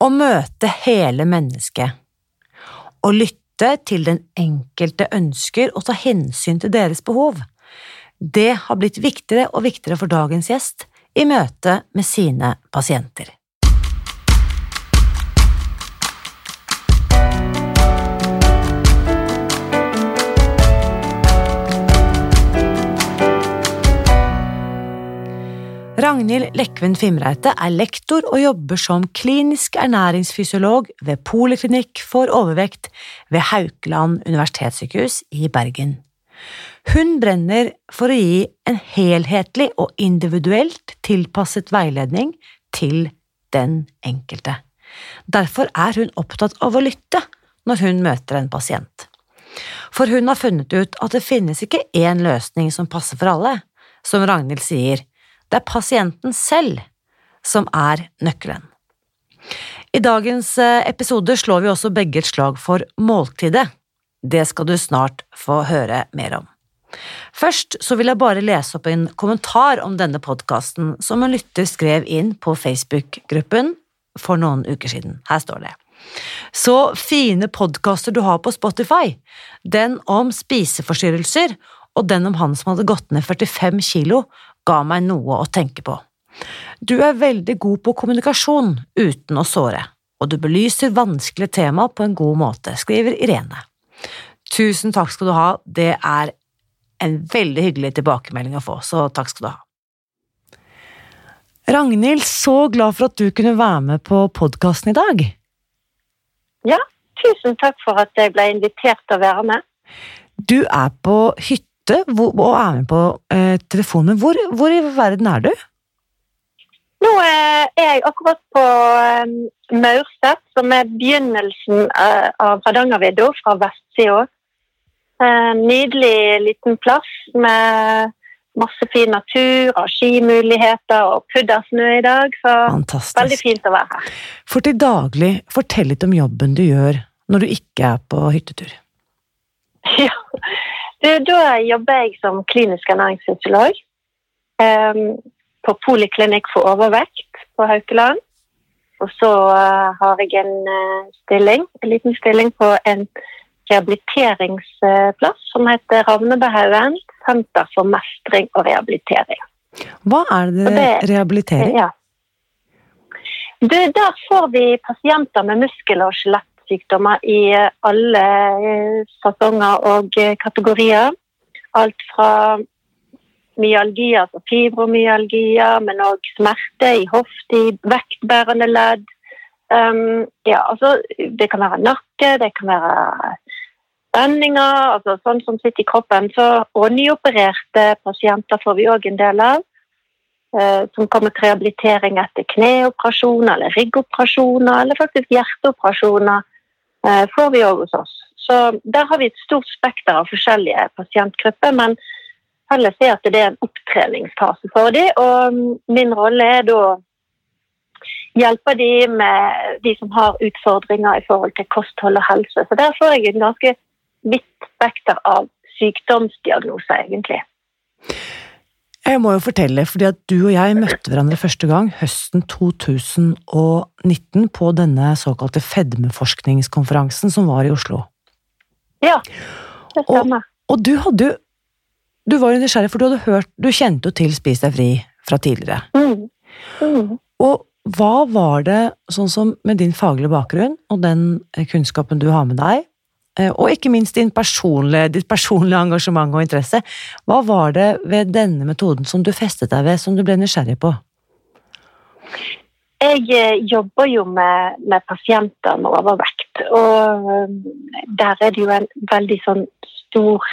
Å møte hele mennesket. Å lytte til den enkelte ønsker og ta hensyn til deres behov. Det har blitt viktigere og viktigere for dagens gjest i møte med sine pasienter. Ragnhild Lekven Fimreite er lektor og jobber som klinisk ernæringsfysiolog ved Poliklinikk for overvekt ved Haukeland universitetssykehus i Bergen. Hun brenner for å gi en helhetlig og individuelt tilpasset veiledning til den enkelte. Derfor er hun opptatt av å lytte når hun møter en pasient. For hun har funnet ut at det finnes ikke én løsning som passer for alle. Som Ragnhild sier, det er pasienten selv som er nøkkelen. I dagens eh, episode slår vi også begge et slag for måltidet. Det skal du snart få høre mer om. Først så vil jeg bare lese opp en kommentar om denne podkasten som en lytter skrev inn på Facebook-gruppen for noen uker siden. Her står det. Så fine podkaster du har på Spotify. Den om spiseforstyrrelser og den om han som hadde gått ned 45 kilo ga meg noe å tenke på. Du er veldig god på kommunikasjon uten å såre, og du belyser vanskelige tema på en god måte, skriver Irene. Tusen takk skal du ha, det er en veldig hyggelig tilbakemelding å få, så takk skal du ha. Ragnhild, så glad for at du kunne være med på podkasten i dag. Ja, tusen takk for at jeg ble invitert til å være med. Du er på hytta ute og er med på eh, telefonen. Hvor, hvor, i verden er du? Nå er jeg akkurat på um, Maurset, som er begynnelsen uh, av Hardangervidda fra vestsida. Uh, nydelig liten plass med masse fin natur og skimuligheter og puddersnø i dag. Så Fantastisk. veldig fint å være her. For til daglig, fortell litt om jobben du gjør når du ikke er på hyttetur. Ja, du, da jobber jeg som klinisk ernæringsfysiolog um, på poliklinikk for overvekt på Haukeland. Og så uh, har jeg en uh, stilling, en liten stilling på en rehabiliteringsplass som heter Ravnebehaugen senter for mestring og rehabilitering. Hva er det, det rehabilitering? Ja. Du, der får vi pasienter med muskel- og skjelett sykdommer i alle eh, fasonger og eh, kategorier. Alt fra myalgier, altså fibromyalgier, men òg smerte i hofte, i vektbærende ledd. Um, ja, altså, det kan være nakke, det kan være spenninger, altså sånn som sitter i kroppen. Så, og nyopererte pasienter får vi òg en del av. Som kommer til rehabilitering etter kneoperasjoner eller ryggoperasjoner, eller faktisk hjerteoperasjoner Eh, får vi òg hos oss. Så Der har vi et stort spekter av forskjellige pasientgrupper. Men felles er at det er en opptreningsfase for dem. Og min rolle er da hjelpe dem med de som har utfordringer i forhold til kosthold og helse. Så der får jeg en ganske vidt spekter av sykdomsdiagnoser, egentlig. Jeg må jo fortelle, fordi at du og jeg møtte hverandre første gang høsten 2019 på denne såkalte fedmeforskningskonferansen som var i Oslo. Ja, det stemmer. Og, og du hadde jo Du var jo nysgjerrig, for du hadde hørt Du kjente jo til Spis deg fri fra tidligere. Mm. Mm. Og hva var det, sånn som med din faglige bakgrunn og den kunnskapen du har med deg, og ikke minst personlige, ditt personlige engasjement og interesse. Hva var det ved denne metoden som du festet deg ved, som du ble nysgjerrig på? Jeg eh, jobber jo med, med pasienter med overvekt, og eh, der er det jo en veldig sånn stor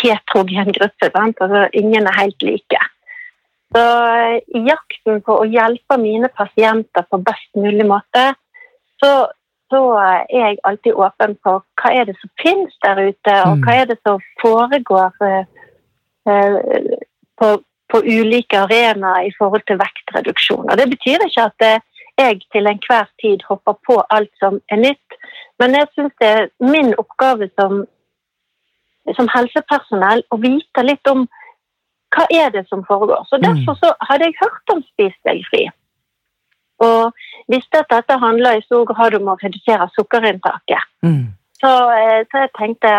heterogen gruppe. Altså, ingen er helt like. Så I jakten på å hjelpe mine pasienter på best mulig måte, så så er jeg alltid åpen på hva er det som finnes der ute, og hva er det som foregår uh, på, på, ulike arenaer i forhold til vektreduksjon. Og Det betyr ikke at jeg til enhver tid hopper på alt som er nytt, men jeg syns det er min oppgave som, som helsepersonell å vite litt om hva er det som foregår. Så Derfor så hadde jeg hørt om Spis deg fri. Og visste at dette handler i stor grad om å redusere sukkerinntaket. Mm. Så, eh, så, jeg tenkte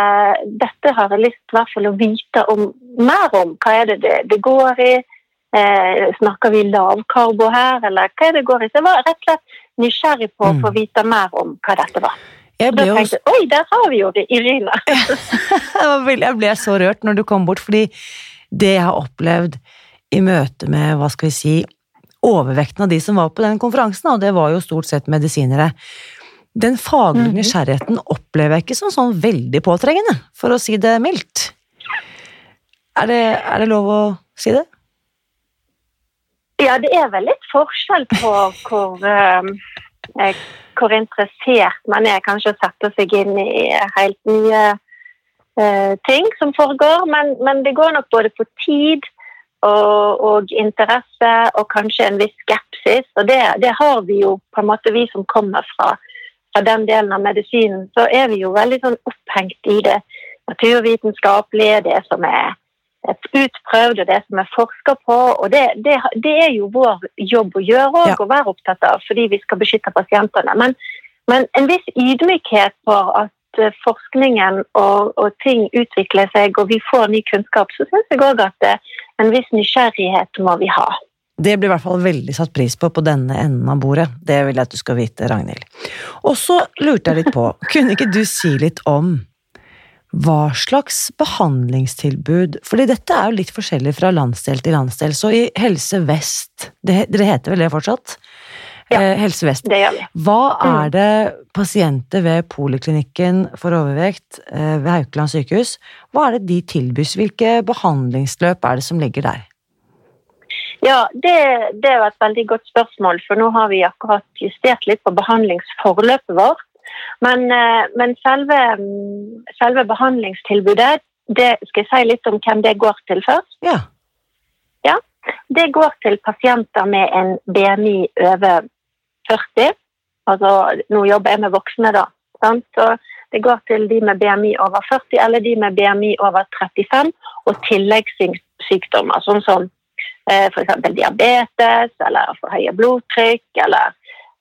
dette har jeg lyst til hvert fall å vite om, mer om. Hva er det det, det går i? Eh, snakker vi lavkarbo her, eller hva er det går i? Så jeg var rett og slett nysgjerrig på å Mm. få vite mer om hva dette var. Jeg ble jo tenkte oi, der har vi jo det, Irina. Jeg ble så rørt når du kom bort, fordi det jeg har opplevd i møte med, hva skal vi si, overvekten av de som var på den konferansen, og det var jo stort sett medisinere, den faglige Mhm. nysgjerrigheten opplever jeg ikke som sånn veldig påtrengende, for å si det mildt. Er det, er det lov å si det? Ja, det er vel litt forskjell på hvor, eh, eh, hvor interessert man er kanskje å sette seg inn i helt nye eh, ting som foregår, men, men det går nok både på tid og, og interesse og kanskje en viss skepsis, og det, det har vi jo på en måte vi som kommer fra, fra den delen av medisinen, så er vi jo veldig sånn opphengt i det naturvitenskapelige, det som er utprøvd og det som er forska på. og det, det, det, er jo vår jobb å gjøre og Ja. å være opptatt av, fordi vi skal beskytte pasientene. Men, men en viss ydmykhet for at eh, forskningen og, og ting utvikler seg og vi får ny kunnskap, så syns jeg òg at eh, en viss nysgjerrighet må vi ha. Det blir i hvert fall veldig satt pris på på denne enden av bordet. Det vil jeg at du skal vite, Ragnhild. Og så lurte jeg litt på, kunne ikke du si litt om hva slags behandlingstilbud Fordi dette er jo litt forskjellig fra landsdel til landsdel. Så i Helse Vest det, Dere heter vel det fortsatt? Ja. Eh, Helse Vest. Det gjør vi. Hva er det pasienter ved poliklinikken for overvekt eh, ved Haukeland sykehus Hva er det de tilbys? Hvilke behandlingsløp er det som ligger der? Ja, det, det er et veldig godt spørsmål, for nå har vi akkurat justert litt på behandlingsforløpet vårt. Men, eh, men selve, mm, selve behandlingstilbudet, det skal jeg si litt om hvem det går til først. Ja. Det går til pasienter med en BMI over 40. Altså, nå jobber jeg med voksne, da. Sant? Så det går til de med BMI over 40 eller de med BMI over 35 og tilleggssykdommer, sånn som eh, f.eks. diabetes eller for høye blodtrykk eller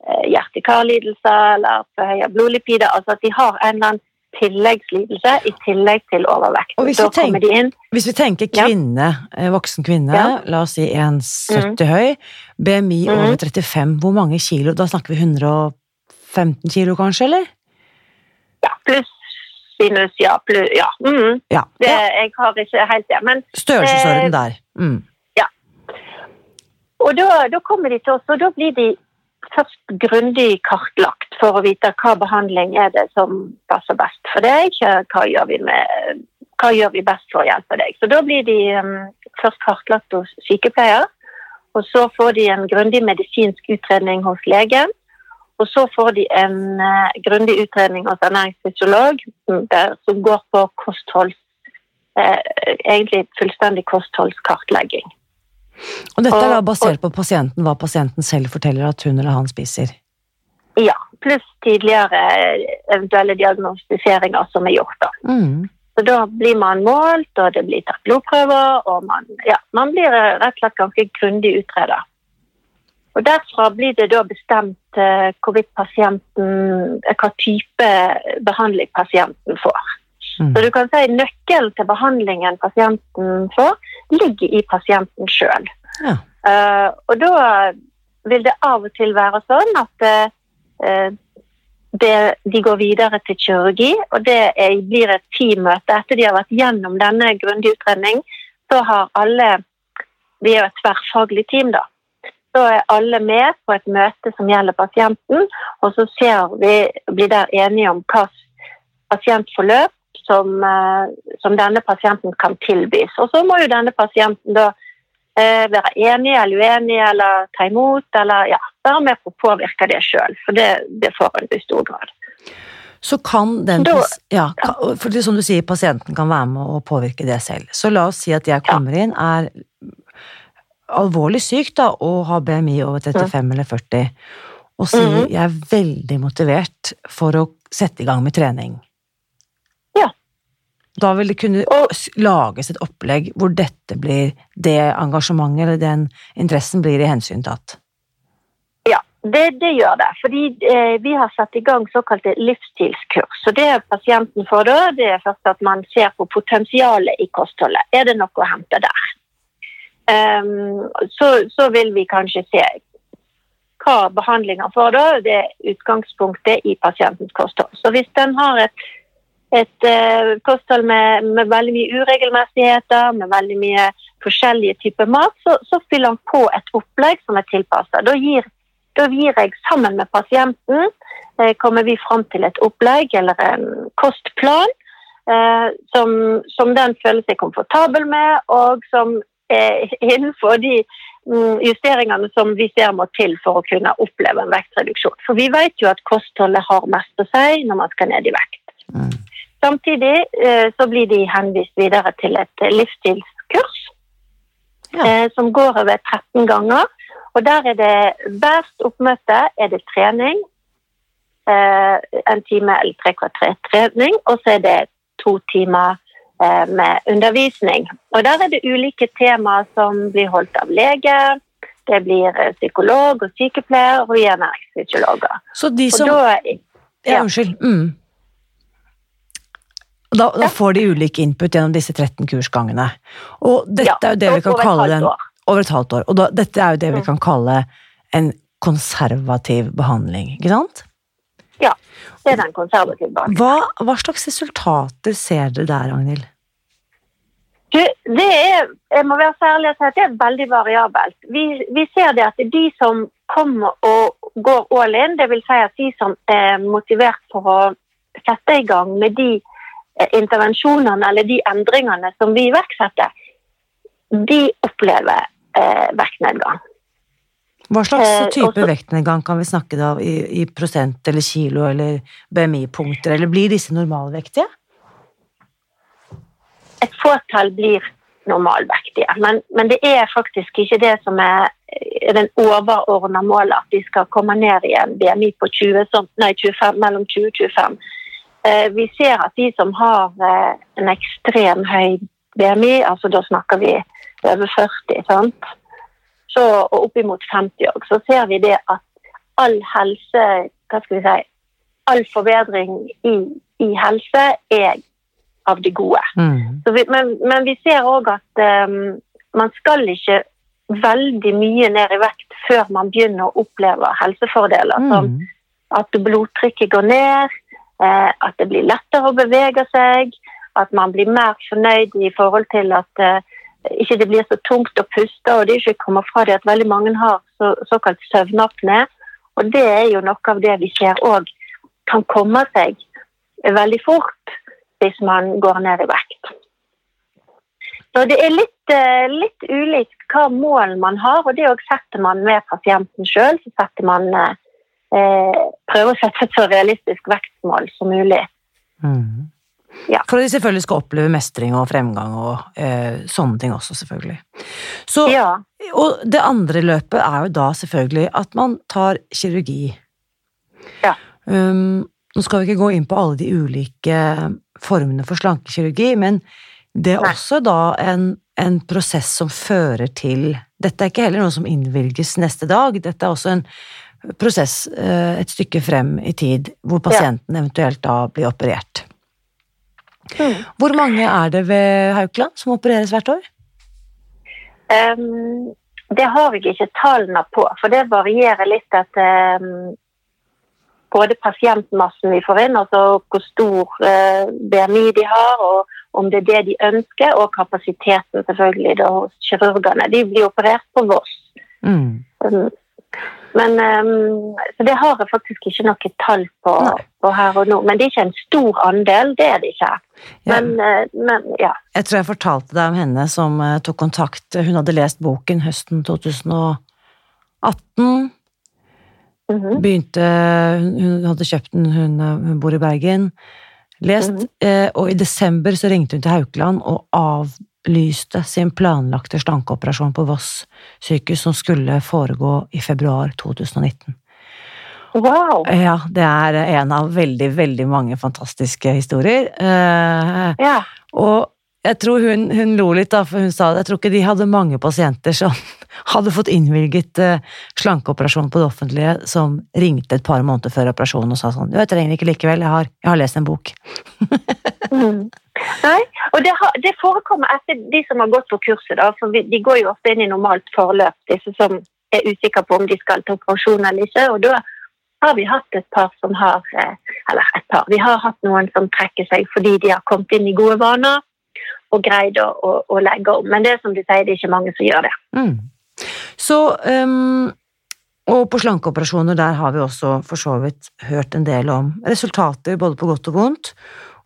eh, hjerte-karlidelser eller for høye blodlipider. Altså at de har en eller annen tilleggslidelse i tillegg til overvekt. Og hvis vi tenker- de inn Hvis vi tenker kvinne, ja. voksen kvinne, Ja. la oss si 1,70 høy, BMI Mhm. over 35, hvor mange kilo? Da snakker vi 115 kilo kanskje, eller? ja, pluss sinus, ja. Pluss, ja. Mm. ja. Det. Jeg har ikke helt det. Men Størrelsesorden Eh, der. Mm. Og da, da kommer de til oss, og da blir de først grundig kartlagt for å vite hva behandling er det som passer best for deg. Hva gjør vi, med, hva gjør vi best for å hjelpe deg. Så da blir de um, først kartlagt hos sykepleier, og så får de en grundig medisinsk utredning hos legen. Og så får de en uh, grundig utredning hos ernæringsfysiolog mm, som går på kostholds, eh, egentlig fullstendig kostholdskartlegging. Og dette er da basert på pasienten, hva pasienten selv forteller at hun eller han spiser. Ja, pluss tidligere eventuelle diagnostiseringer som er gjort. da. Mm. Så Da blir man målt, og det blir tatt blodprøver, og man, ja, man blir rett og slett ganske grundig utreda. Og Derfra blir det da bestemt hvilken hvorvidt pasienten, eh, hva type behandling pasienten får. Mm. Så du kan si Nøkkelen til behandlingen pasienten får, ligger i pasienten sjøl. Ja. Uh, og da vil det av og til være sånn at uh, det, de går videre til kirurgi, og det er, blir et teammøte etter de har vært gjennom denne grundige utredning. Så har alle Vi er jo et tverrfaglig team, da. Så er alle med på et møte som gjelder pasienten, og så ser vi, blir der enige om hva pasientforløp som, eh, som denne pasienten kan tilbys. Og så må jo denne pasienten da eh, være enig eller uenig eller ta imot, eller ja, være med på å påvirke det sjøl, for det, det får en i stor grad. Så kan den Da- ja, kan, for det som du sier, pasienten kan være med å påvirke det selv. Så la oss si at jeg kommer inn, er alvorlig syk da, og har BMI over 35 eller 40, og sier Mhm. jeg er veldig motivert for å sette i gang med trening. Ja. Da vil det kunne lages et opplegg hvor dette blir det engasjementet eller den interessen blir i hensyn tatt. det, det gjør det. Fordi eh, vi har satt i gang såkalte livsstilskurs. Så det pasienten får da, det er først at man ser på potensialet i kostholdet. Er det noe å hente der? Um, så, så, vil vi kanskje se hva behandlinga får da. Det er utgangspunktet i pasientens kosthold. Så hvis den har et, et eh, kosthold med, med, veldig mye uregelmessigheter, med veldig mye forskjellige typer mat, så, så fyller han på et opplegg som er tilpassa. Da gir da gir jeg sammen med pasienten eh, kommer vi fram til et opplegg eller en kostplan eh, som, som, den føler seg komfortabel med, og som er innenfor de mm, justeringene som vi ser må til for å kunne oppleve en vektreduksjon. For vi vet jo at kostholdet har mest å si når man skal ned i vekt. Mm. Samtidig eh, så blir de henvist videre til et livsstilskurs ja. som går over 13 ganger. Og der er det hvert oppmøte er det trening. Eh, en time eller tre kvarter trening, og så er det to timer eh, med undervisning. Og der er det ulike temaer som blir holdt av lege. Det blir eh, psykolog og sykepleier og ernæringsfysiologer. Så de som da, ja. ja, unnskyld. Mm. Da, da, får de ulike input gjennom disse 13 kursgangene. Og dette er jo det vi kan kalle den. Over et halvt år. Og da, dette er jo det vi mm. kan kalle en konservativ behandling, ikke sant? Ja, det er den konservative behandlingen. Hva, hva slags resultater ser dere der, Ragnhild? Det er, jeg må være særlig og si at det er veldig variabelt. Vi, vi, ser det at de som kommer og går all in, det vil si at de som er motivert for å sette i gang med de intervensjonene eller de endringene som vi iverksetter, de opplever eh, vektnedgang. Hva slags eh, type Også, vektnedgang kan vi snakke da, i, i, prosent eller kilo eller BMI-punkter, eller blir disse normalvektige? Et fåtall blir normalvektige, men, men, det er faktisk ikke det som er den overordna målet, at de skal komme ned i en BMI på 20, nei, 25, mellom 20 og 25. Eh, vi ser at de som har eh, en ekstrem høy BMI, altså da snakker vi over 40, sant? Så, og oppimot 50 òg, så ser vi det at all helse, hva skal vi si, all forbedring i, i helse er av det gode. Mm. Vi, men, men, vi ser òg at um, man skal ikke veldig mye ned i vekt før man begynner å oppleve helsefordeler. Mm. Som at blodtrykket går ned, at det blir lettere å bevege seg, at man blir mer fornøyd i forhold til at eh, ikke det blir så tungt å puste. og Det ikke kommer fra det at veldig mange har så, såkalt søvnapné. Og det er jo noe av det vi ser òg kan komme seg veldig fort hvis man går ned i vekt. Så Det er litt, eh, litt ulikt hva mål man har, og det òg setter man med pasienten sjøl. Så setter man eh, prøver å sette et så realistisk vekstmål som mulig. Mm. Ja. For at de selvfølgelig skal oppleve mestring og fremgang og eh, sånne ting også, selvfølgelig. Så, ja. Og det andre løpet er jo da selvfølgelig at man tar kirurgi. Ja. Um, nå skal vi ikke gå inn på alle de ulike formene for slankekirurgi, men det er Nei. også da en, en, prosess som fører til Dette er ikke heller noe som innvilges neste dag, dette er også en prosess eh, et stykke frem i tid, hvor pasienten eventuelt da blir operert. Mm. Hvor mange er det ved Haukeland som opereres hvert år? Um, det har jeg ikke tallene på, for det varierer litt etter um, både pasientmassen vi får inn, altså hvor stor uh, BMI de har, og om det er det de ønsker, og kapasiteten selvfølgelig da, hos kirurgene. De blir operert på Voss. Mm. Um, men um, Så det har jeg faktisk ikke noe tall på, på, her og nå. Men det er ikke en stor andel, det er det ikke. Men, ja. Uh, men, ja. Jeg tror jeg fortalte deg om henne som uh, tok kontakt. Hun hadde lest boken høsten 2018. Mm -hmm. Begynte Hun hadde kjøpt den, hun, hun bor i Bergen. Lest, mm -hmm. og i desember så ringte hun til Haukeland og av avlyste sin planlagte slankeoperasjon på Voss sykehus, som skulle foregå i februar 2019. Wow! Ja, det er en av veldig, veldig mange fantastiske historier. Eh, ja. Og jeg tror hun, hun, lo litt, da, for hun sa jeg tror ikke de hadde mange pasienter som, hadde fått innvilget uh, slankeoperasjon på det offentlige, som ringte et par måneder før operasjonen og sa sånn 'Jeg trenger ikke likevel, jeg har, jeg har lest en bok'. mm. Nei, og det, har, det, forekommer etter de som har gått på kurset, da, for vi, de går jo ofte inn i normalt forløp, disse som er usikre på om de skal til operasjon eller ikke. og da har vi hatt et par som har eh, Eller et par. Vi har hatt noen som trekker seg fordi de har kommet inn i gode vaner og greid å, å, å legge om. Men det er som du sier, det er ikke mange som gjør det. Mm. Så um, Og på slankeoperasjoner, der har vi også for så vidt hørt en del om resultater, både på godt og vondt.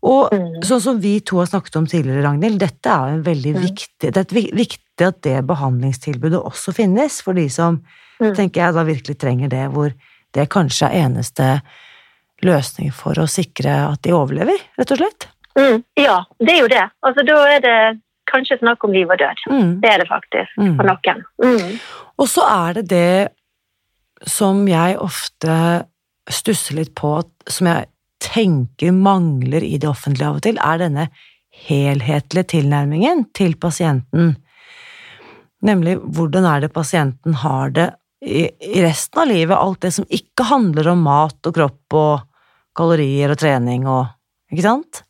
Og mm. sånn som vi to har snakket om tidligere, Ragnhild, dette er mm. viktig Det er viktig at det behandlingstilbudet også finnes for de som, mm. tenker jeg, da virkelig trenger det, hvor det kanskje er eneste løsning for å sikre at de overlever, rett og slett? Mm, ja, det er jo det. Altså, da er det kanskje snakk om liv og død. Mm. Det er det faktisk for noen. Mm. Og så er det det som jeg ofte stusser litt på, som jeg tenker mangler i det offentlige av og til, er denne helhetlige tilnærmingen til pasienten. Nemlig hvordan er det pasienten har det i, resten av livet, alt det som ikke handler om mat og kropp og kalorier og trening og Ikke sant?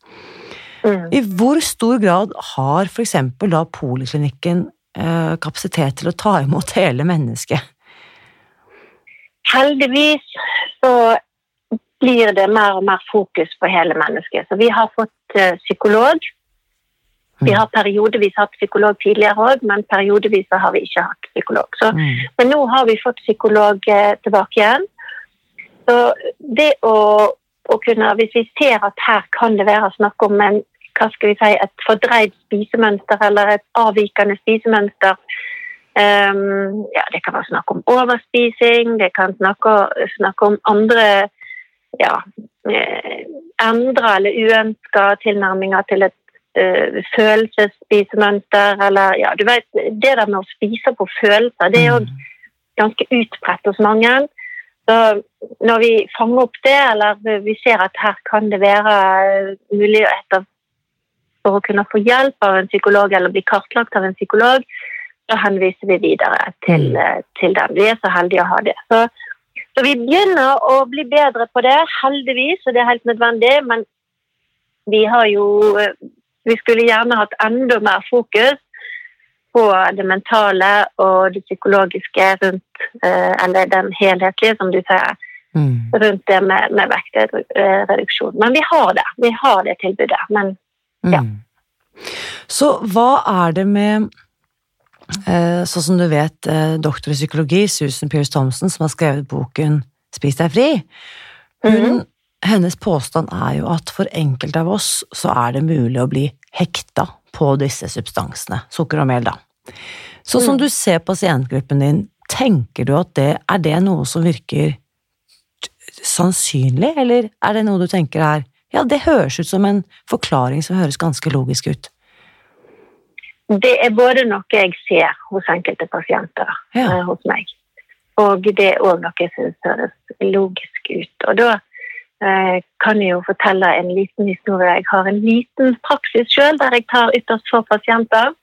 Mm. I hvor stor grad har for eksempel da poliklinikken eh, kapasitet til å ta imot hele mennesket? Heldigvis så blir det mer og mer fokus på hele mennesket. Så vi har fått uh, psykolog vi har periodevis hatt psykolog tidligere òg, men periodevis har vi ikke hatt psykolog. Så, mm. Men nå har vi fått psykolog eh, tilbake igjen. Så det å, å, kunne, Hvis vi ser at her kan det være snakk om en, hva skal vi si, et fordreid spisemønster eller et avvikende spisemønster um, ja, Det kan være snakk om overspising, det kan snakke, snakke om andre ja, eh, endra eller uønska tilnærminger til et uh, følelsesspisemønster eller ja, du vet, Det der med å spise på følelser, det er jo mm. ganske utbredt hos mange. Så når vi fanger opp det, eller vi ser at her kan det være muligheter for å kunne få hjelp av en psykolog eller bli kartlagt av en psykolog, da henviser vi videre til, mm. eh, til dem. Vi er så heldige å ha det. Så, så, vi begynner å bli bedre på det, heldigvis, og det er helt nødvendig. Men vi har jo vi skulle gjerne hatt enda mer fokus på det mentale og det psykologiske rundt eh, Eller den helhetlige, som du sier. Mm. Rundt det med, med vektreduksjon. Men vi har det. Vi har det tilbudet. Men ja. Mm. Så hva er det med Sånn som du vet, eh, doktor i psykologi, Susan Pierce Thompson, som har skrevet boken Spis deg fri. Hun mm hennes påstand er jo at for enkelte av oss så er det mulig å bli hekta på disse substansene, sukker og mel, da. Så som mm. du ser pasientgruppen din, tenker du at det er det noe som virker sannsynlig, eller er det noe du tenker er ja, det høres ut som en forklaring som høres ganske logisk ut? Det er både noe jeg ser hos enkelte pasienter ja. uh, hos meg, og det er òg noe jeg syns høres logisk ut. Og da jeg kan jo fortelle en liten historie. Jeg har en liten praksis sjøl der jeg tar ytterst få pasienter.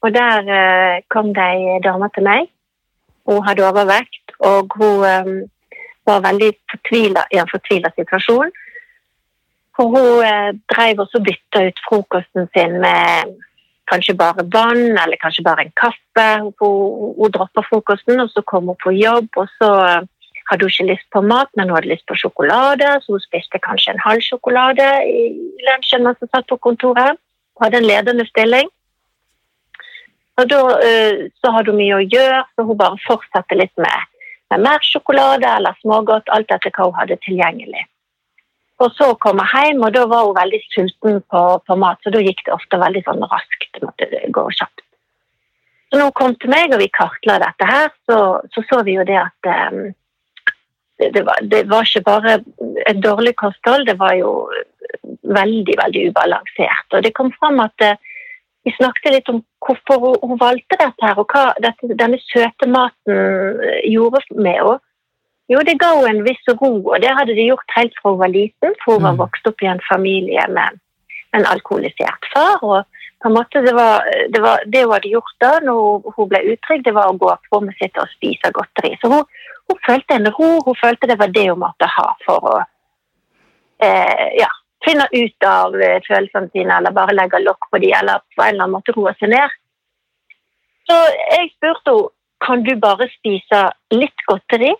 Og der eh, kom det ei dame til meg. Hun hadde overvekt, og hun um, var veldig fortvila i en fortvila situasjon. For hun eh, drev også bytta ut frokosten sin med kanskje bare vann eller kanskje bare en kaffe. Hun, hun, dropper frokosten, og så kommer hun på jobb, og så hadde hun ikke lyst på mat, men hun hadde lyst på sjokolade, så hun spiste kanskje en halv sjokolade i lunsjen mens hun satt på kontoret. Hun hadde en ledende stilling. Og da uh, så hadde hun mye å gjøre, så hun bare fortsatte litt med, med mer sjokolade eller smågodt, alt etter hva hun hadde tilgjengelig. Og så kom jeg hjem, og da var hun veldig sulten på, på mat, så da gikk det ofte veldig sånn raskt. Måtte gå kjapt. Så når hun kom til meg og vi kartla dette her, så, så, så vi jo det at um, det var, det var, ikke bare et dårlig kosthold, det var jo veldig, veldig ubalansert. Og det kom fram at eh, vi snakket litt om hvorfor hun valgte dette her, og hva dette, denne søte maten eh, gjorde med henne. Jo, det ga henne en viss ro, og det hadde det gjort helt fra hun var liten, for hun var mm. vokst opp i en familie med, en alkoholisert far. og på en måte det, var, det, var, det hun hadde gjort da når hun ble utrygg, det var å gå på rommet sitt og spise godteri. Så hun, hun, følte en ro, hun følte det var det hun måtte ha for å eh, ja, finne ut av eh, følelsene sine, eller bare legge lokk på dem, eller på en eller annen måte roe seg ned. Så jeg spurte henne kan du bare spise litt godteri.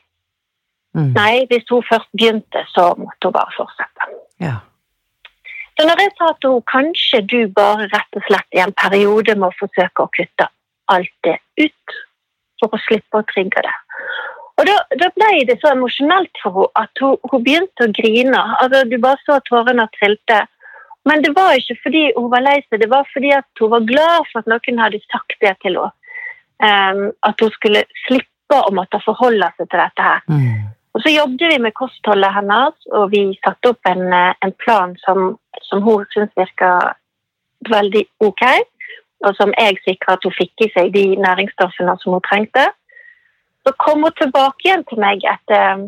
Mm. Nei, hvis hun først begynte, så måtte hun bare fortsette. Ja. Så når jeg sa til henne kanskje du bare rett og slett i en periode må forsøke å kutte alt det ut, for å slippe å trigge det. Og da, da ble det så emosjonelt for henne at hun, hun, begynte å grine. Altså, Du bare så tårene trilte. Men det var ikke fordi hun var lei seg, det var fordi hun var glad for at noen hadde sagt det til henne. Um, at hun skulle slippe å måtte forholde seg til dette her. Mm. Og Så jobbet vi med kostholdet hennes, og vi satte opp en, en plan som, som hun syntes virka veldig ok, og som jeg sikra at hun fikk i seg de næringsstoffene som hun trengte. Så kom hun tilbake igjen til meg etter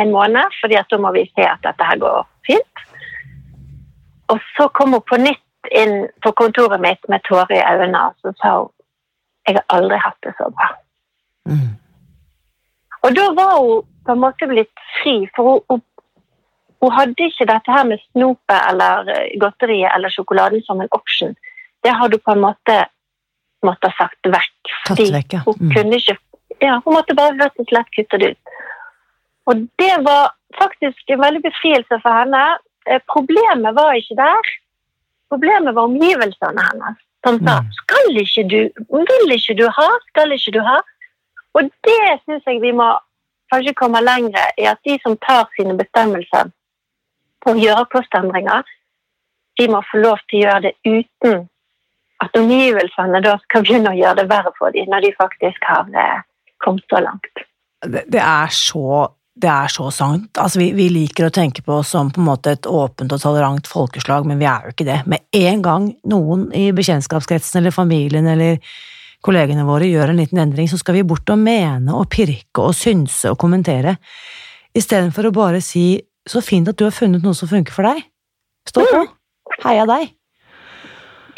en måned, fordi da må vi se at dette her går fint. Og så kom hun på nytt inn på kontoret mitt med tårer i øynene og så sa hun jeg har aldri hatt det så bra. Mm. Og da var hun på en måte blitt fri, for hun, hun, hadde ikke dette her med snopet eller eh, godteriet eller sjokoladen som en option. Det hadde hun på en måte måttet sagt vekk. Fordi vekk, ja. mm. hun kunne ikke ja, Hun måtte bare rett og slett kutte det ut. Og det var faktisk en veldig befrielse for henne. Eh, problemet var ikke der. Problemet var omgivelsene hennes. Som sa mm. 'skal ikke du, vil ikke du ha', 'skal ikke du ha'? Og det syns jeg vi må kanskje komme lenger i at de som tar sine bestemmelser på å gjøre kostendringer, de må få lov til å gjøre det uten at omgivelsene da skal begynne å gjøre det verre for dem når de faktisk har eh, kommet så langt. Det, er så det er så sant. Altså, vi, vi, liker å tenke på oss som på en måte et åpent og tolerant folkeslag, men vi er jo ikke det. Med en gang noen i bekjentskapskretsen eller familien eller kollegene våre gjør en liten endring, så skal vi bort og mene og pirke og synse og kommentere, istedenfor å bare si så fint at du har funnet noe som funker for deg. Stå på! Heia deg!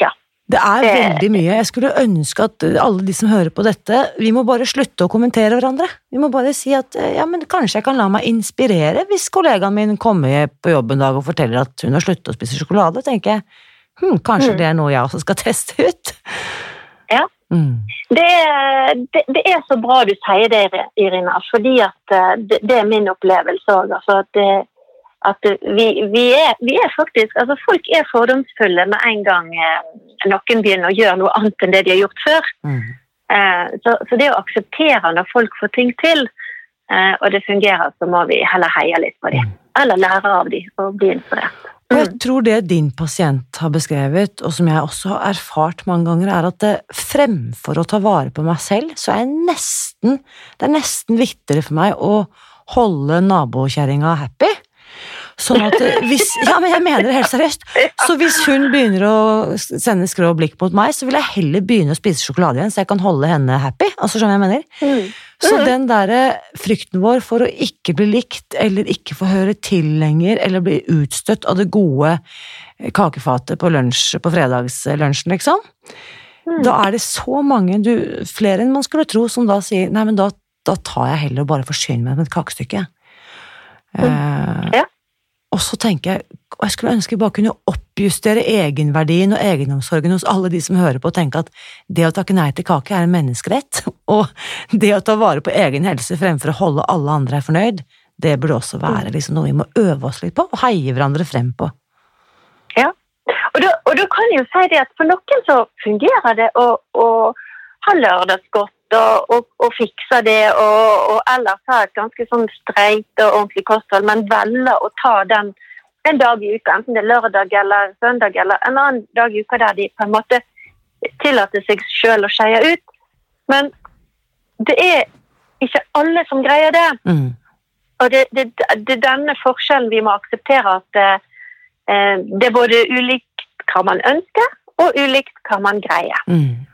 Ja. Det er veldig mye. Jeg skulle ønske at alle de som hører på dette, vi må bare slutte å kommentere hverandre. Vi må bare si at ja, men kanskje jeg kan la meg inspirere hvis kollegaen min kommer på jobb en dag og forteller at hun har sluttet å spise sjokolade. tenker jeg, hm, Kanskje mm. det er noe jeg også skal teste ut? Ja. Mm. Det, det, det, er så bra du sier det, Irina, fordi at eh, det, det er min opplevelse òg. Altså at det, at vi, vi, er, vi, er, faktisk altså Folk er fordomsfulle med en gang eh, noen begynner å gjøre noe annet enn det de har gjort før. Mm. Eh, så, så, det å akseptere når folk får ting til, eh, og det fungerer, så må vi heller heie litt på dem. Mm. Eller lære av dem og bli inspirert. Og jeg mm. tror det din pasient har beskrevet, og som jeg også har erfart mange ganger, er at det, fremfor å ta vare på meg selv, så er jeg nesten Det er nesten viktigere for meg å holde nabokjerringa happy Sånn at hvis, ja, men jeg mener det helt seriøst. Så hvis hun begynner å sende skrå blikk mot meg, så vil jeg heller begynne å spise sjokolade igjen, så jeg kan holde henne happy. Altså, skjønner jeg mener? Så mm. den derre frykten vår for å ikke bli likt, eller ikke få høre til lenger, eller bli utstøtt av det gode kakefatet på lunsj på fredagslunsjen, liksom. Mm. Da er det så mange, du, flere enn man skulle tro, som da sier nei, men da, da tar jeg heller og bare forsyner meg med et kakestykke. Mm. Eh, ja. Og så tenker jeg og jeg skulle ønske jeg bare kunne oppjustere egenverdien og egenomsorgen hos alle de som hører på, og tenke at det å takke nei til kake er en menneskerett, og det å ta vare på egen helse fremfor å holde alle andre fornøyd, det burde også være liksom noe vi må øve oss litt på, og heie hverandre frem på. Ja, og da, og da kan jeg jo si det at for noen så fungerer det å, å ha lørdagsgodt og, og, og fikse det, og, og, ellers ha et ganske sånn streit og ordentlig kosthold, men velge å ta den en dag i uka, enten det er lørdag eller søndag eller en annen dag i uka der de på en måte tillater seg selv å skeie ut. Men det er ikke alle som greier det. Mm. Og det, det, det, er denne forskjellen vi må akseptere, at eh, det er både ulikt hva man ønsker, og ulikt hva man greier. Mm.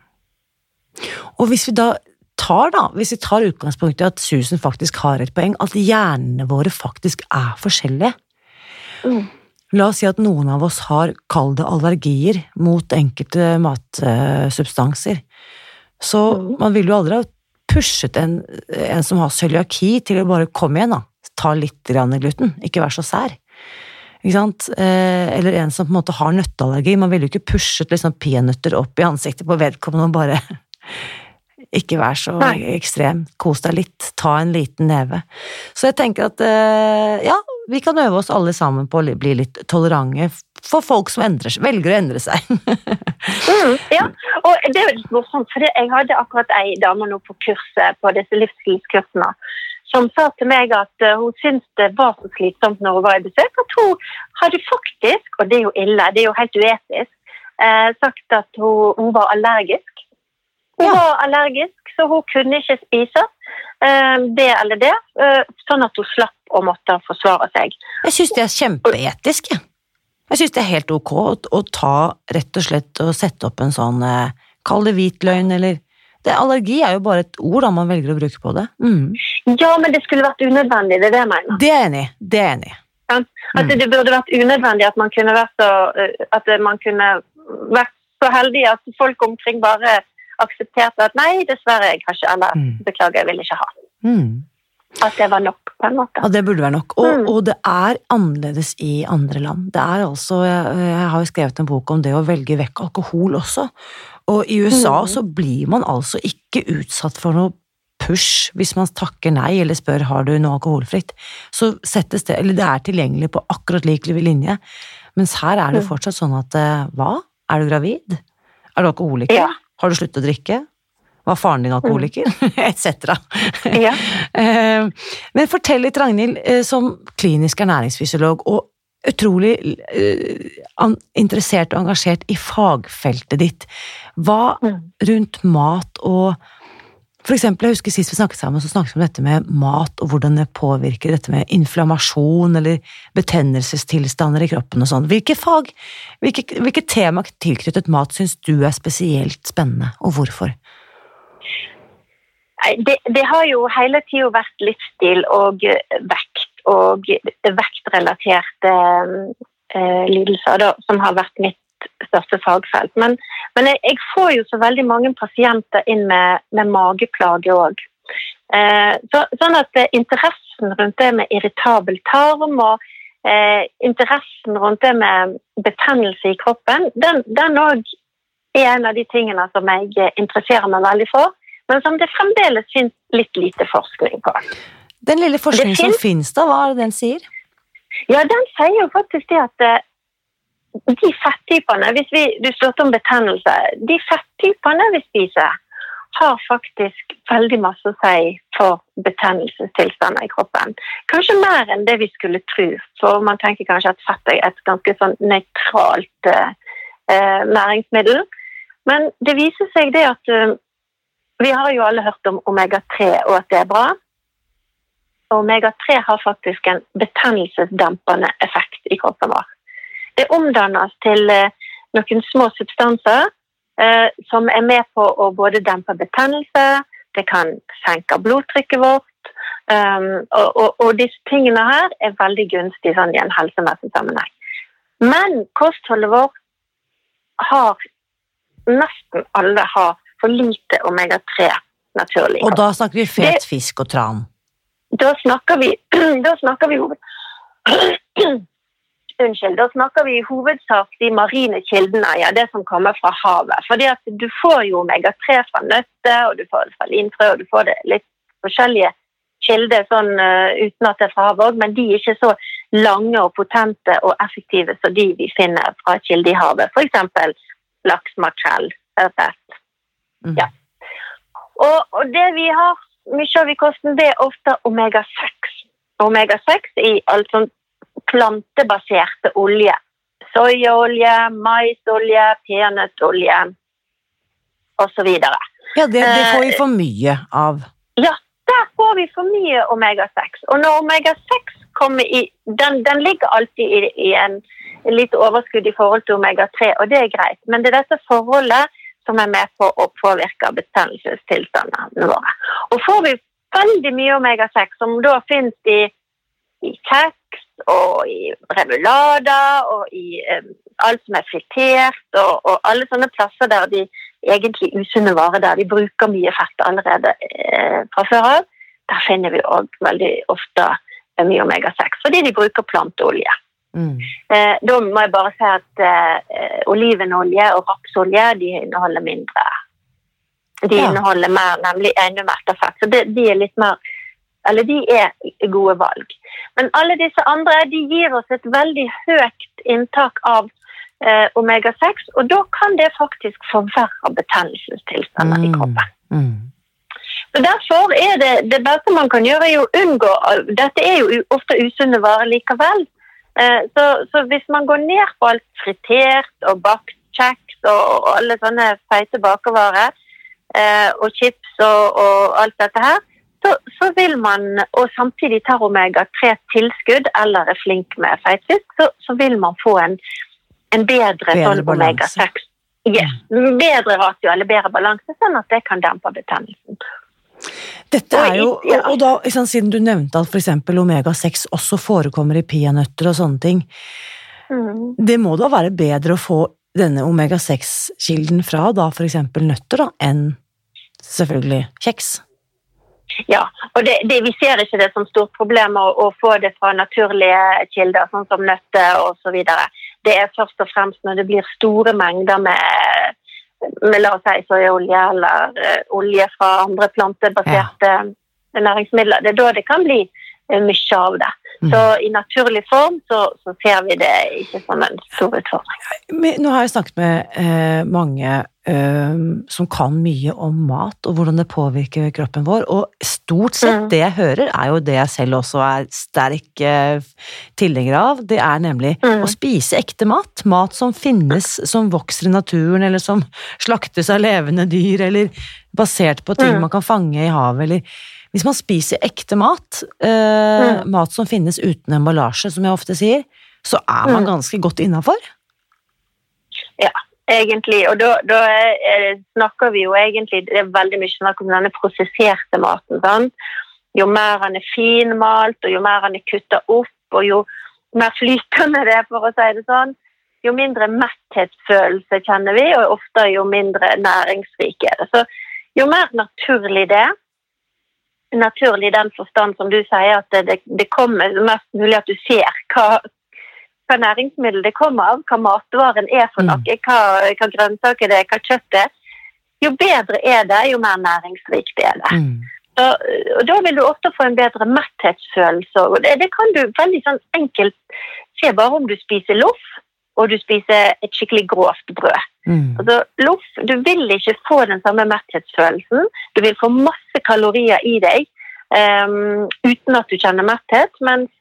Og hvis vi da tar da, hvis vi tar utgangspunkt i at Susan faktisk har et poeng, at hjernene våre faktisk er forskjellige mm. La oss si at noen av oss har, kall det allergier, mot enkelte matsubstanser. Så Mm. man ville jo aldri ha pushet en, en som har cøliaki til å bare komme igjen, da. Ta litt grann gluten, ikke vær så sær. Eh, eller en som på en måte har nøtteallergi. Man ville jo ikke pushet liksom peanøtter opp i ansiktet på vedkommende og bare Ikke vær så Nei. ekstrem. Kos deg litt. Ta en liten neve. Så jeg tenker at eh, ja, vi kan øve oss alle sammen på å bli litt tolerante for folk som endrer, velger å endre seg. Mm, ja, og det er jo litt morsomt, for jeg hadde akkurat ei dame nå på kurset på disse livsstilskursene som sa til meg at eh, hun syntes det var så slitsomt når hun var i besøk, at hun hadde faktisk, og det er jo ille, det er jo helt uetisk, eh, sagt at hun, hun var allergisk. Hun Ja. var allergisk, så hun kunne ikke spise eh, det eller det, eh, sånn at hun slapp å måtte forsvare seg. Jeg syns det er kjempeetisk, jeg. Jeg syns det er helt ok å, å ta rett og slett og sette opp en sånn eh, Kall det hvitløgn, eller det, Allergi er jo bare et ord da man velger å bruke på det. Mm. Ja, men det skulle vært unødvendig, det er det jeg mener. Det er enig. Det er enig Ja? At det burde vært unødvendig at man kunne vært så, at man kunne vært så heldig at folk omkring bare aksepterte at nei, dessverre, jeg har ikke eller Mm. beklager, jeg vil ikke ha. Mm. At det var nok, på en måte. Ja, det burde være nok. Og, Mm. og det er annerledes i andre land. Det er altså, jeg, jeg har jo skrevet en bok om det å velge vekk alkohol også. Og i USA Mm. så blir man altså ikke utsatt for noe push hvis man takker nei eller spør har du noe alkoholfritt. Så settes det, eller det er tilgjengelig på akkurat lik linje. Mens her er det Mm. fortsatt sånn at eh, hva? Er du gravid? Er du alkoholiker? Ja. Har du sluttet å drikke? Var faren din alkoholiker? Etc. Ja. Eh, Men fortell litt, Ragnhild, eh, som klinisk ernæringsfysiolog og utrolig eh, interessert og engasjert i fagfeltet ditt. Hva Mm. rundt mat og For eksempel, jeg husker sist vi snakket sammen, så snakket vi om dette med mat og hvordan det påvirker dette med inflammasjon eller betennelsestilstander i kroppen og sånn. Hvilke fag, hvilke, hvilke tema tilknyttet mat syns du er spesielt spennende, og hvorfor? Det, det har jo hele tida vært livsstil og vekt og vektrelaterte eh, lidelser da, som har vært mitt største fagfelt. Men, men jeg, jeg får jo så veldig mange pasienter inn med, med mageplager òg. Eh, så, sånn at eh, interessen rundt det med irritabel tarm og eh, interessen rundt det med betennelse i kroppen, den òg er en av de tingene som jeg eh, interesserer meg veldig for men som det fremdeles finnes litt lite forskning på. Den lille forskningen som finnes- finnes da, hva er det den sier? Ja, den sier jo faktisk det at eh, de fettypene, hvis vi, du spurte om betennelse, de fettypene vi spiser, har faktisk veldig masse å si for betennelsestilstander i kroppen. Kanskje mer enn det vi skulle tro, for man tenker kanskje at fett er et ganske sånn nøytralt eh, eh, næringsmiddel. Men det viser seg det at eh, vi har jo alle hørt om omega-3 og at det er bra. Omega-3 har faktisk en betennelsesdempende effekt i kroppen vår. Det omdannes til eh, noen små substanser eh, som er med på å både dempe betennelse, det kan senke blodtrykket vårt, um, og, og, og disse tingene her er veldig gunstige sånn, i en helsemessig sammenheng. Men kostholdet vårt har nesten alle har for lite omega-3 naturlig. Og da snakker vi fet Det- fisk og tran. Da snakker vi Da snakker vi hoved... Unnskyld. Da snakker vi i hovedsak de marine kildene, ja, det som kommer fra havet. Fordi at du får jo omega-3 fra nøtter, og du får det fra linfrø, og du får det litt forskjellige kilder sånn uh, uten at det er fra havet òg, men de er ikke så lange og potente og effektive som de vi finner fra kilde i havet. F.eks. laks, makrell, ørret. Mhm. Ja. Og, og det vi har mye av i kosten, det er ofte omega-6. Omega-6 i alt sånn plantebaserte olje. Soyaolje, maisolje, peanøttolje osv. Ja, det, det får vi Eh, for mye av. Ja, der får vi for mye omega-6. Og når omega-6 kommer i den, den ligger alltid i, i en litt overskudd i forhold til omega-3, og det er greit. Men det er dette forholdet som er med på å påvirke betennelsestilstandene våre. Og får vi veldig mye omega-6, som da finnes i, i kjeks, og i remulader og i eh, alt som er fritert, og, og, alle sånne plasser der de egentlig usunne varer der de bruker mye fett allerede eh, fra før av, der finner vi òg veldig ofte mye omega-6, fordi de bruker planteolje. Mm. Eh, da må jeg bare si at eh, olivenolje og rapsolje de inneholder mindre. De ja. inneholder mer, nemlig enda mer fett. Så det, de er litt mer Eller de er gode valg. Men alle disse andre de gir oss et veldig høyt inntak av eh, omega-6, og da kan det faktisk forverre betennelsestilstander mm. i kroppen. Mm. Så Derfor er det det beste man kan gjøre, er å unngå Dette er jo ofte usunne varer likevel. Eh, så, så, hvis man går ned på alt fritert og bakt kjeks og, og, alle sånne feite bakervarer, eh, og chips og, og, alt dette her, så, så, vil man, og samtidig tar omega-3-tilskudd eller er flink med feitfisk, så, så vil man få en, en bedre, bedre sånn omega-6. Yes, bedre ratio eller bedre balanse, sånn at det kan dempe betennelsen. Dette er jo, og da, Siden du nevnte at f.eks. omega-6 også forekommer i peanøtter og sånne ting, mm. det må da være bedre å få denne omega-6-kilden fra da f.eks. nøtter da, enn selvfølgelig kjeks? Ja, og det, det, vi ser ikke det som stort problem å, å, få det fra naturlige kilder, sånn som nøtter osv. Det er først og fremst når det blir store mengder med med la oss si soyaolje eller uh, olje fra andre plantebaserte ja. næringsmidler. Det er da det kan bli mye av det. Mm. Så i naturlig form så, så, ser vi det ikke som en stor utfordring. Nå har jeg snakket med eh, mange som kan mye om mat og hvordan det påvirker kroppen vår, og stort sett mm. det jeg hører, er jo det jeg selv også er sterk tilhenger av. Det er nemlig mm. å spise ekte mat. Mat som finnes, som vokser i naturen, eller som slaktes av levende dyr, eller basert på ting mm. man kan fange i havet, eller hvis man spiser ekte mat, eh, mm. mat som finnes uten emballasje, som jeg ofte sier, så er man mm. ganske godt innafor. Ja, egentlig. Og da, da er, snakker vi jo egentlig Det er veldig mye snakk om denne prosesserte maten. Sant? Jo mer han er finmalt, og jo mer han er kutta opp, og jo mer flytende det er, for å si det sånn, jo mindre metthetsfølelse kjenner vi, og ofte jo mindre næringsrik er det. Så jo mer naturlig det, naturlig i den forstand som du sier, at det, det kommer mest mulig at du ser hva, hva næringsmiddel det kommer av, hva matvaren er for noe, mm. hva, hva grønnsaker det er, hva kjøtt er. Jo bedre er det, jo mer næringsrikt er det. Mm. Så, og Da vil du ofte få en bedre metthetsfølelse. og det, det, kan du veldig sånn enkelt se bare om du spiser loff og du spiser et skikkelig grovt brød. Mm. Altså, loff, du vil ikke få den samme metthetsfølelsen. Du vil få masse kalorier i deg um, uten at du kjenner metthet. Mens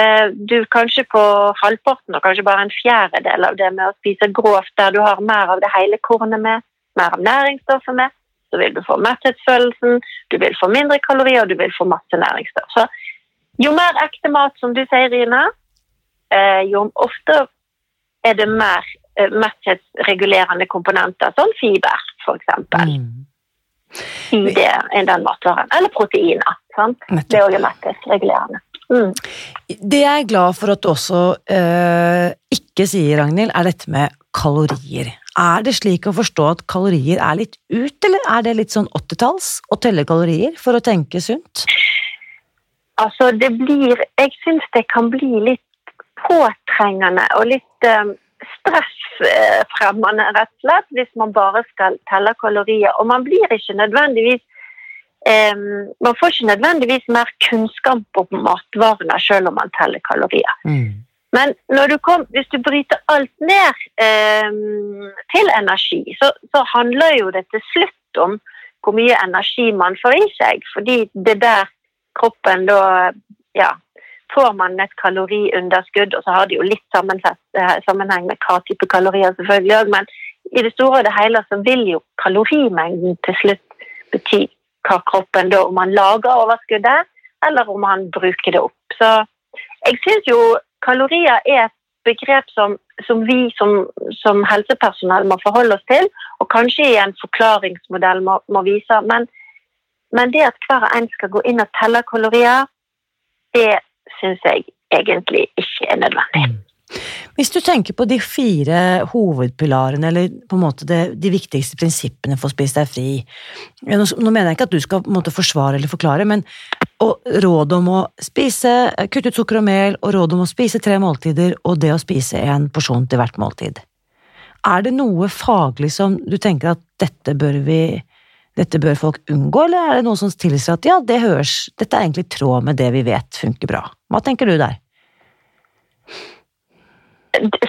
uh, du kanskje på halvparten, og kanskje bare en fjerdedel av det med å spise grovt, der du har mer av det hele kornet med, mer av næringsstoffet med, så vil du få metthetsfølelsen, du vil få mindre kalorier, og du vil få masse næringsstoff. Så jo mer ekte mat, som du sier, Rina, uh, jo oftere er det mer uh, metthetsregulerende komponenter, sånn fiber f.eks. Mm. I det, i den matvaren. Eller proteiner. Sant? Det er også metthetsregulerende. Mm. Det jeg er glad for at du også uh, ikke sier, Ragnhild, er dette med kalorier. Er det slik å forstå at kalorier er litt ut, eller er det litt sånn åttitalls å telle kalorier for å tenke sunt? Altså, det blir Jeg syns det kan bli litt påtrengende og litt um, stressfremmende, rett og slett, hvis man bare skal telle kalorier. Og man blir ikke nødvendigvis um, Man får ikke nødvendigvis mer kunnskap om matvarene selv om man teller kalorier. Mm. Men du kom, hvis du bryter alt ned um, til energi, så, så handler jo det til slutt om hvor mye energi man får i seg. Fordi det der kroppen da ja, får man et kaloriunderskudd, og så har det jo litt eh, sammenheng med hva type kalorier, selvfølgelig òg, men i det store og det hele så vil jo kalorimengden til slutt bety hva kroppen da Om man lager overskuddet, eller om man bruker det opp. Så jeg syns jo kalorier er et begrep som, som vi som, som, helsepersonell må forholde oss til, og kanskje i en forklaringsmodell må, må vise. Men, men det at hver og en skal gå inn og telle kalorier, det syns jeg egentlig ikke er nødvendig. Mm. Hvis du tenker på de fire hovedpilarene, eller på en måte det, de viktigste prinsippene for å spise deg fri Nå, nå mener jeg ikke at du skal måte forsvare eller forklare, men råd om å spise, kutte ut sukker og mel, og råd om å spise tre måltider, og det å spise en porsjon til hvert måltid. Er det noe faglig som du tenker at dette bør vi dette bør folk unngå, eller er det noe som tilsier at ja, det høres, dette er egentlig i tråd med det vi vet funker bra? Hva tenker du der?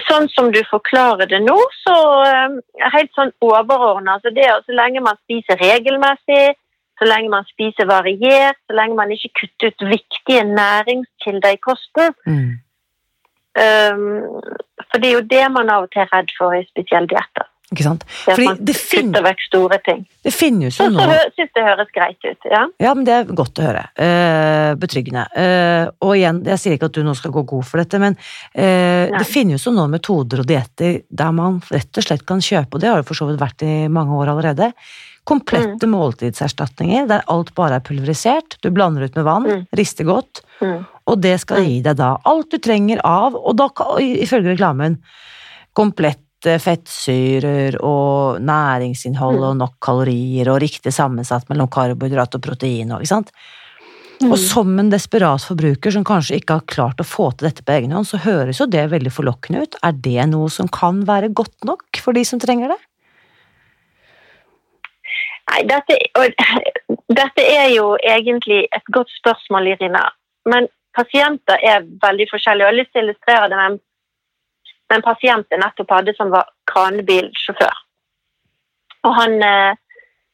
Sånn som du forklarer det nå, så uh, helt sånn overordna. Så, så lenge man spiser regelmessig, så lenge man spiser variert, så lenge man ikke kutter ut viktige næringskilder i kosten. Mm. Um, for det er jo det man av og til er redd for i spesielle dietter. Ikke sant? Fordi det kutter vekk store ting. Det finnes jo noe Så syns det høres greit ut, ja. Ja, men det er godt å høre. Uh, betryggende. Uh, og igjen, jeg sier ikke at du nå skal gå god for dette, men uh, det finnes jo noen metoder og dietter der man rett og slett kan kjøpe, og det har det for så vidt vært i mange år allerede, komplette mm. måltidserstatninger der alt bare er pulverisert. Du blander ut med vann, mm. rister godt, mm. og det skal gi deg da alt du trenger av, og da, ifølge reklamen, komplett fettsyrer og næringsinnhold mm. og nok kalorier og riktig sammensatt mellom karbohydrat og protein. Og, mm. og som en desperat forbruker som kanskje ikke har klart å få til dette på egen hånd, så høres jo det veldig forlokkende ut. Er det noe som kan være godt nok for de som trenger det? Nei, dette, dette er jo egentlig et godt spørsmål, Irina. Men pasienter er veldig forskjellige. Jeg har lyst til å illustrere det med en en pasient jeg nettopp hadde som var kranebilsjåfør. Og han, eh,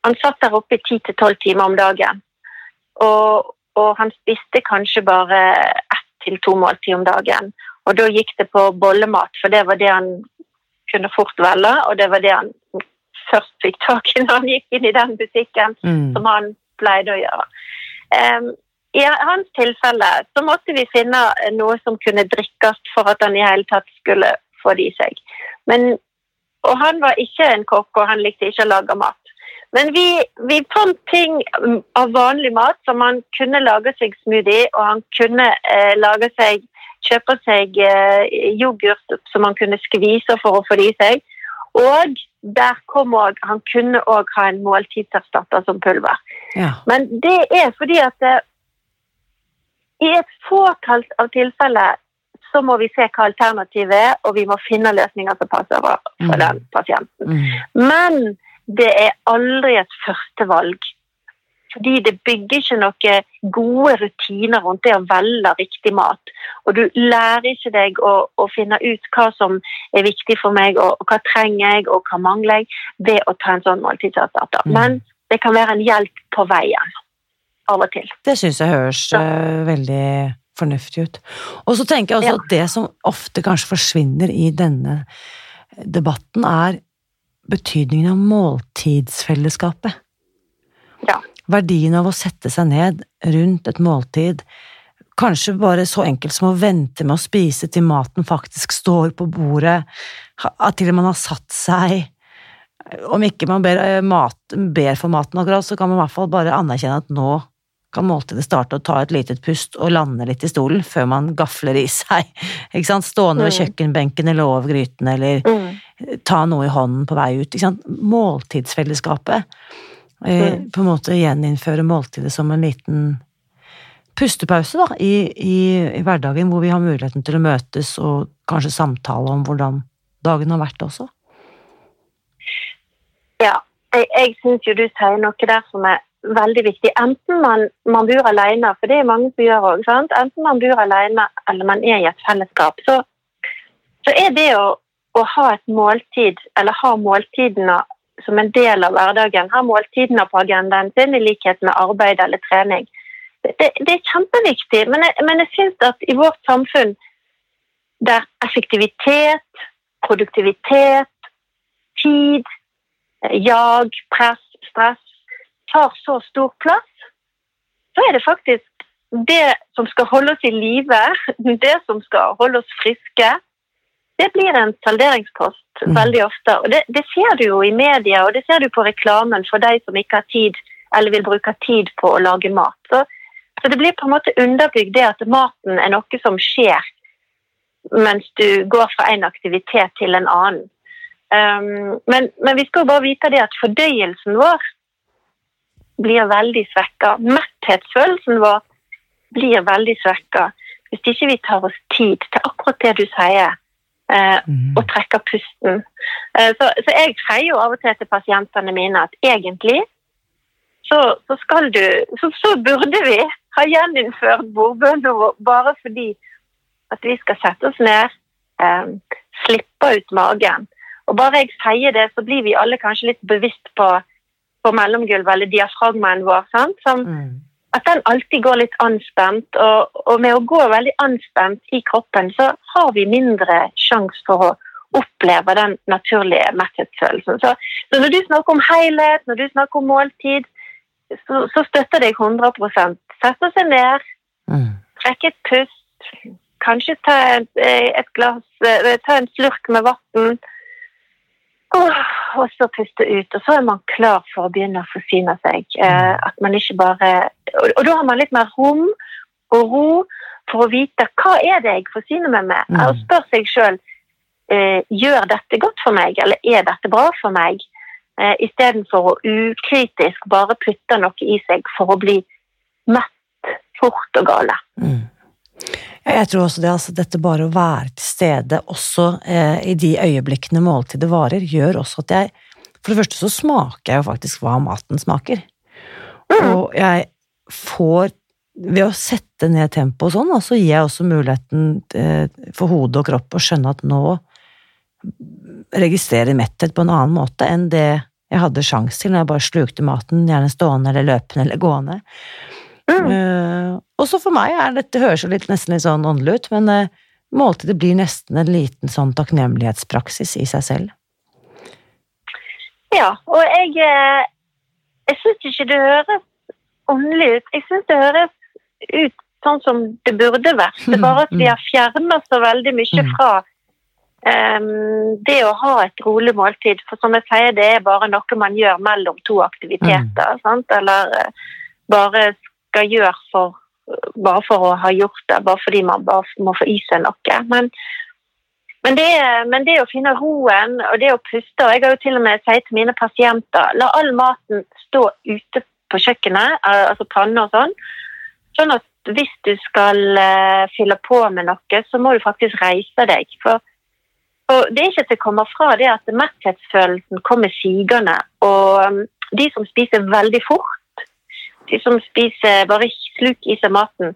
han satt der oppe i ti til tolv timer om dagen. Og, og, han spiste kanskje bare ett til to måltid om dagen. Og da gikk det på bollemat, for det var det han kunne fort velge, og det var det han først fikk tak i når han gikk inn i den butikken, mm. som han pleide å gjøre. Um, i hans tilfelle så måtte vi finne noe som kunne drikkes for at han i hele tatt skulle få det i seg. Men, og han var ikke en kokk, og han likte ikke å lage mat. Men vi, vi, fant ting av vanlig mat som han kunne lage seg smoothie, og han kunne eh, lage seg, kjøpe seg eh, yoghurt som han kunne skvise for å få det i seg. Og der kom òg Han kunne òg ha en måltidserstatter som pulver. Ja. Men det er fordi at det, eh, i et fåtall av tilfeller så må vi se hva alternativet er, og vi må finne løsninger som passer for, mm. den pasienten. Mm. Men det er aldri et førstevalg. Fordi det bygger ikke noen gode rutiner rundt det å velge riktig mat. Og du lærer ikke deg å, å finne ut hva som er viktig for meg, og, og, hva trenger jeg, og hva mangler jeg, ved å ta en sånn måltidserstatter. Mm. Men det kan være en hjelp på veien. Av og til. Det syns jeg høres uh, veldig fornuftig ut. Og så tenker jeg også ja. at det som ofte kanskje forsvinner i denne debatten, er betydningen av måltidsfellesskapet. Ja. Verdien av å sette seg ned rundt et måltid. Kanskje bare så enkelt som å vente med å spise til maten faktisk står på bordet, at til man har satt seg Om ikke man ber, eh, mat, ber for maten akkurat, så kan man i hvert fall bare anerkjenne at nå kan måltidet starte å ta et lite pust og lande litt i stolen før man gafler i seg. Ikke sant? Stående ved mm. kjøkkenbenken eller over gryten, eller mm. ta noe i hånden på vei ut. Ikke sant? Måltidsfellesskapet. Eh, mm. På en måte gjeninnføre måltidet som en liten pustepause da, i, i, i, hverdagen, hvor vi har muligheten til å møtes og kanskje samtale om hvordan dagen har vært også. Ja, jeg, jeg syns jo du sier noe der som er veldig viktig. Enten man, man bor alene, for det er mange som gjør òg. Enten man bor alene eller man er i et fellesskap, så, så er det å, å, ha et måltid, eller ha måltidene som en del av hverdagen, ha måltidene på agendaen sin i likhet med arbeid eller trening, det, det er kjempeviktig. Men jeg, men jeg syns at i vårt samfunn der effektivitet, produktivitet, tid, jag, press, stress tar så stor plass, så er det faktisk det som skal holde oss i live, det som skal holde oss friske, det blir en salderingspost mm. veldig ofte. Og det, det, ser du jo i media, og det ser du på reklamen for de som ikke har tid eller vil bruke tid på å lage mat. Så, så det blir på en måte underbygd det at maten er noe som skjer mens du går fra en aktivitet til en annen. Um, men, men, vi skal jo bare vite det at fordøyelsen vår blir veldig svekka. Metthetsfølelsen vår blir veldig svekka hvis ikke vi tar oss tid til akkurat det du sier, uh, mm. og trekker pusten. Uh, så, så, jeg sier jo av og til til pasientene mine at egentlig så, så skal du så, så burde vi ha gjeninnført bordbønner bare fordi at vi skal sette oss ned, eh, slippe ut magen. Og bare jeg sier det, så blir vi alle kanskje litt bevisst på, på mellomgulvet, eller diafragmaen vår. Som, mm. At den alltid går litt anspent. Og, og, med å gå veldig anspent i kroppen, så har vi mindre sjanse for å oppleve den naturlige metthetsfølelsen. Så, så, når du snakker om helhet, når du snakker om måltid, så, så støtter deg 100 Sette seg ned, mm. trekke et pust, kanskje ta et, et glass eh, Ta en slurk med vann. Og så puste ut. Og så er man klar for å begynne å forsyne seg. Eh, mm. at man ikke bare og, da har man litt mer rom og ro for å vite hva er det jeg forsyner meg med. Mm. Og spør seg sjøl eh, gjør dette godt for meg, eller er dette bra for meg? Eh, Istedenfor å ukritisk bare putte noe i seg for å bli mett fort og gale. Mm. Jeg tror også det, altså dette bare å være til stede også eh, i de øyeblikkene måltidet varer, gjør også at jeg For det første så smaker jeg jo faktisk hva maten smaker. Mm. Og jeg får Ved å sette ned tempoet sånn, så gir jeg også muligheten eh, for hode og kropp å skjønne at nå registrerer metthet på en annen måte enn det jeg hadde sjanse til når jeg bare slukte maten, gjerne stående eller løpende eller gående. Mm. Uh, og så for meg er dette høres jo litt, nesten litt sånn åndelig ut, men uh, måltidet blir nesten en liten sånn takknemlighetspraksis i seg selv. Ja, og jeg, eh, jeg syns ikke det høres åndelig ut. Jeg syns det høres ut sånn som det burde vært. Det er bare at vi har fjerna så veldig mye mm. fra um, det å ha et rolig måltid. For som jeg sier, det er bare noe man gjør mellom to aktiviteter. Mm. Eller bare skal gjøre for, bare for å ha gjort det, bare fordi man bare må få i seg noe. Men, men, det, men, det, å finne roen og det å puste og Jeg har jo til og med sagt til mine pasienter la all maten stå ute på kjøkkenet, altså panne og sånn. Sånn at hvis du skal uh, fylle på med noe, så må du faktisk reise deg. For, for det er ikke til å komme fra det at metthetsfølelsen kommer sigende. Og um, de som spiser veldig fort, de som spiser bare sluk i seg maten,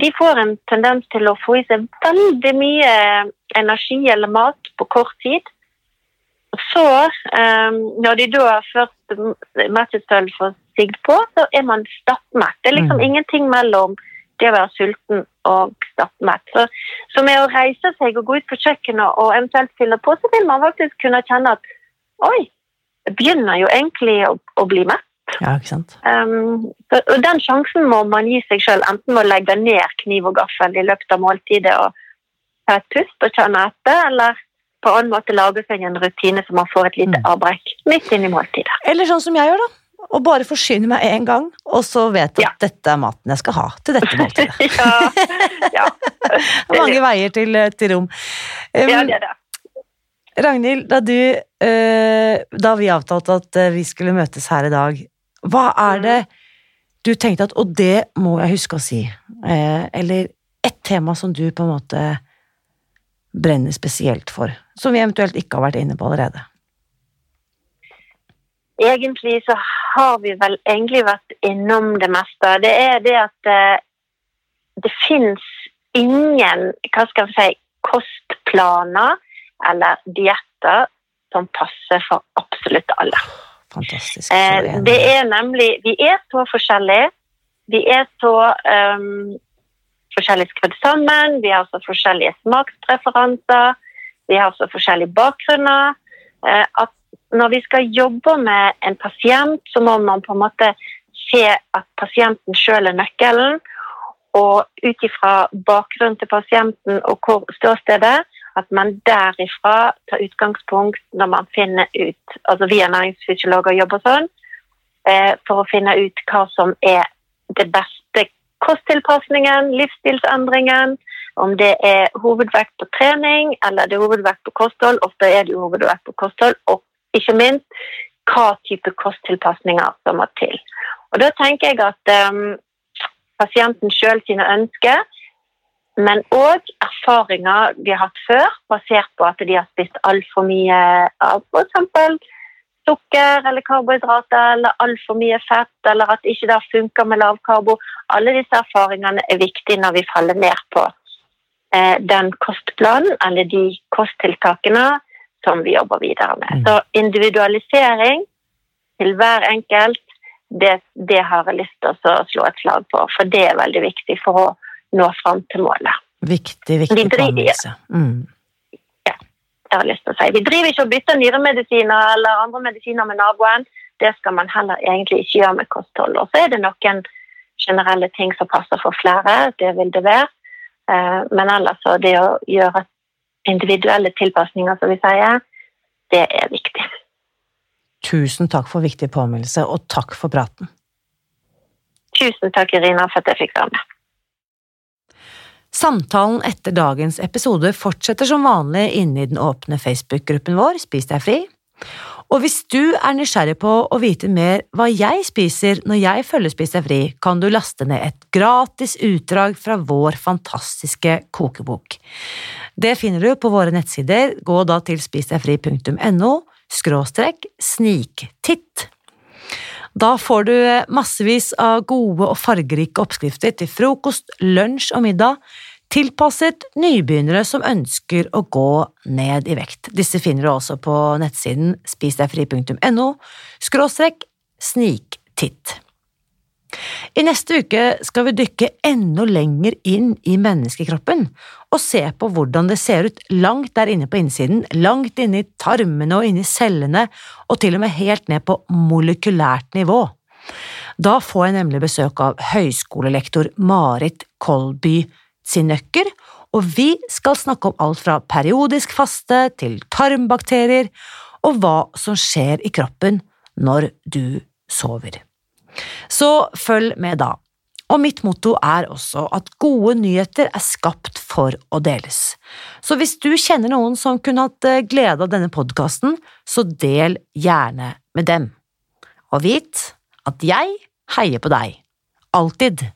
de får en tendens til å få i seg veldig mye energi eller mat på kort tid. Så, um, når de da først metthetsfølelsen får sigd på, så er man stappmett. Det er liksom mm. ingenting mellom det å være sulten og stappmett. Så, så, med å reise seg og gå ut på kjøkkenet og eventuelt fylle på, så vil man faktisk kunne kjenne at oi, det begynner jo egentlig å, å bli mett. Ja, ikke sant? Um, og Den sjansen må man gi seg sjøl, enten ved å legge ned kniv og gaffel i løpet av måltidet og ta et pust og kjenne etter, eller på annen måte lage seg en rutine så man får et lite mm. avbrekk midt inn i måltidet. Eller sånn som jeg gjør, da. Og bare forsyne meg én gang, og så vet jeg ja. at dette er maten jeg skal ha til dette måltidet. ja. ja. Mange veier til, til rom. Um, ja, det er det. Ragnhild, da, du, uh, da vi avtalte at uh, vi skulle møtes her i dag, hva er det du tenkte at Og det må jeg huske å si. Eh, eller et tema som du på en måte brenner spesielt for, som vi eventuelt ikke har vært inne på allerede. Egentlig så har vi vel egentlig vært innom det meste. Det er det at det, det fins ingen hva skal vi si, kostplaner eller dietter som passer for absolutt alle. Fantastisk. Eh, det er nemlig Vi er så forskjellige. Vi er så um, forskjellig skrudd sammen. Vi har så forskjellige smakspreferanser. Vi har så forskjellige bakgrunner. Eh, at når vi skal jobbe med en pasient, så må man på en måte se at pasienten sjøl er nøkkelen. Og ut ifra bakgrunnen til pasienten og hvor ståstedet, at man derifra tar utgangspunkt når man finner ut altså Vi er næringsfysiologer og jobber sånn eh, for å finne ut hva som er det beste kosttilpasningen, livsstilsendringen, om det er hovedvekt på trening eller det er hovedvekt på kosthold. Ofte er det jo hovedvekt på kosthold, og ikke minst hva type kosttilpasninger som må til. Og Da tenker jeg at um, pasienten sjøl sine ønsker, men òg erfaringer de har hatt før, basert på at de har spist altfor mye av f.eks. sukker eller karbohydrater eller altfor mye fett, eller at ikke det funker med lavkarbo. Alle disse erfaringene er viktige når vi faller ned på eh, den kostplanen eller de kosttiltakene som vi jobber videre med. Mm. Så individualisering til hver enkelt det, det, har jeg lyst til å slå et slag på, for det er veldig viktig for å nå fram til målet. Viktig, viktig påminnelse. Mm. Ja, det har jeg lyst til å si. Vi driver ikke og bytter nyremedisiner eller andre medisiner med naboen. Det skal man heller egentlig ikke gjøre med kosthold. Og så er det noen generelle ting som passer for flere, det vil det være. Eh, men ellers så det å gjøre individuelle tilpasninger, som vi sier, det er viktig. Tusen takk for viktig påminnelse, og takk for praten. Tusen takk, Irina, for at jeg fikk være med. Samtalen etter dagens episode fortsetter som vanlig inne i den åpne Facebook-gruppen vår Spis deg fri. Og hvis du er nysgjerrig på å vite mer hva jeg spiser når jeg følger Spis deg fri, kan du laste ned et gratis utdrag fra vår fantastiske kokebok. Det finner du på våre nettsider, gå da til spisdegfri.no skråstrek sniktitt. Da får du massevis av gode og fargerike oppskrifter til frokost, lunsj og middag, tilpasset nybegynnere som ønsker å gå ned i vekt. Disse finner du også på nettsiden spisdegfri.no skråstrek sniktitt. I neste uke skal vi dykke enda lenger inn i menneskekroppen og se på hvordan det ser ut langt der inne på innsiden, langt inne i tarmene og inni cellene, og til og med helt ned på molekylært nivå. Da får jeg nemlig besøk av høyskolelektor Marit Kolby Zinøkker, og vi skal snakke om alt fra periodisk faste til tarmbakterier, og hva som skjer i kroppen når du sover. Så følg med da. Og mitt motto er også at gode nyheter er skapt for å deles. Så hvis du kjenner noen som kunne hatt eh, glede av denne podkasten, så del gjerne med dem. Og vit at jeg heier på deg. Alltid.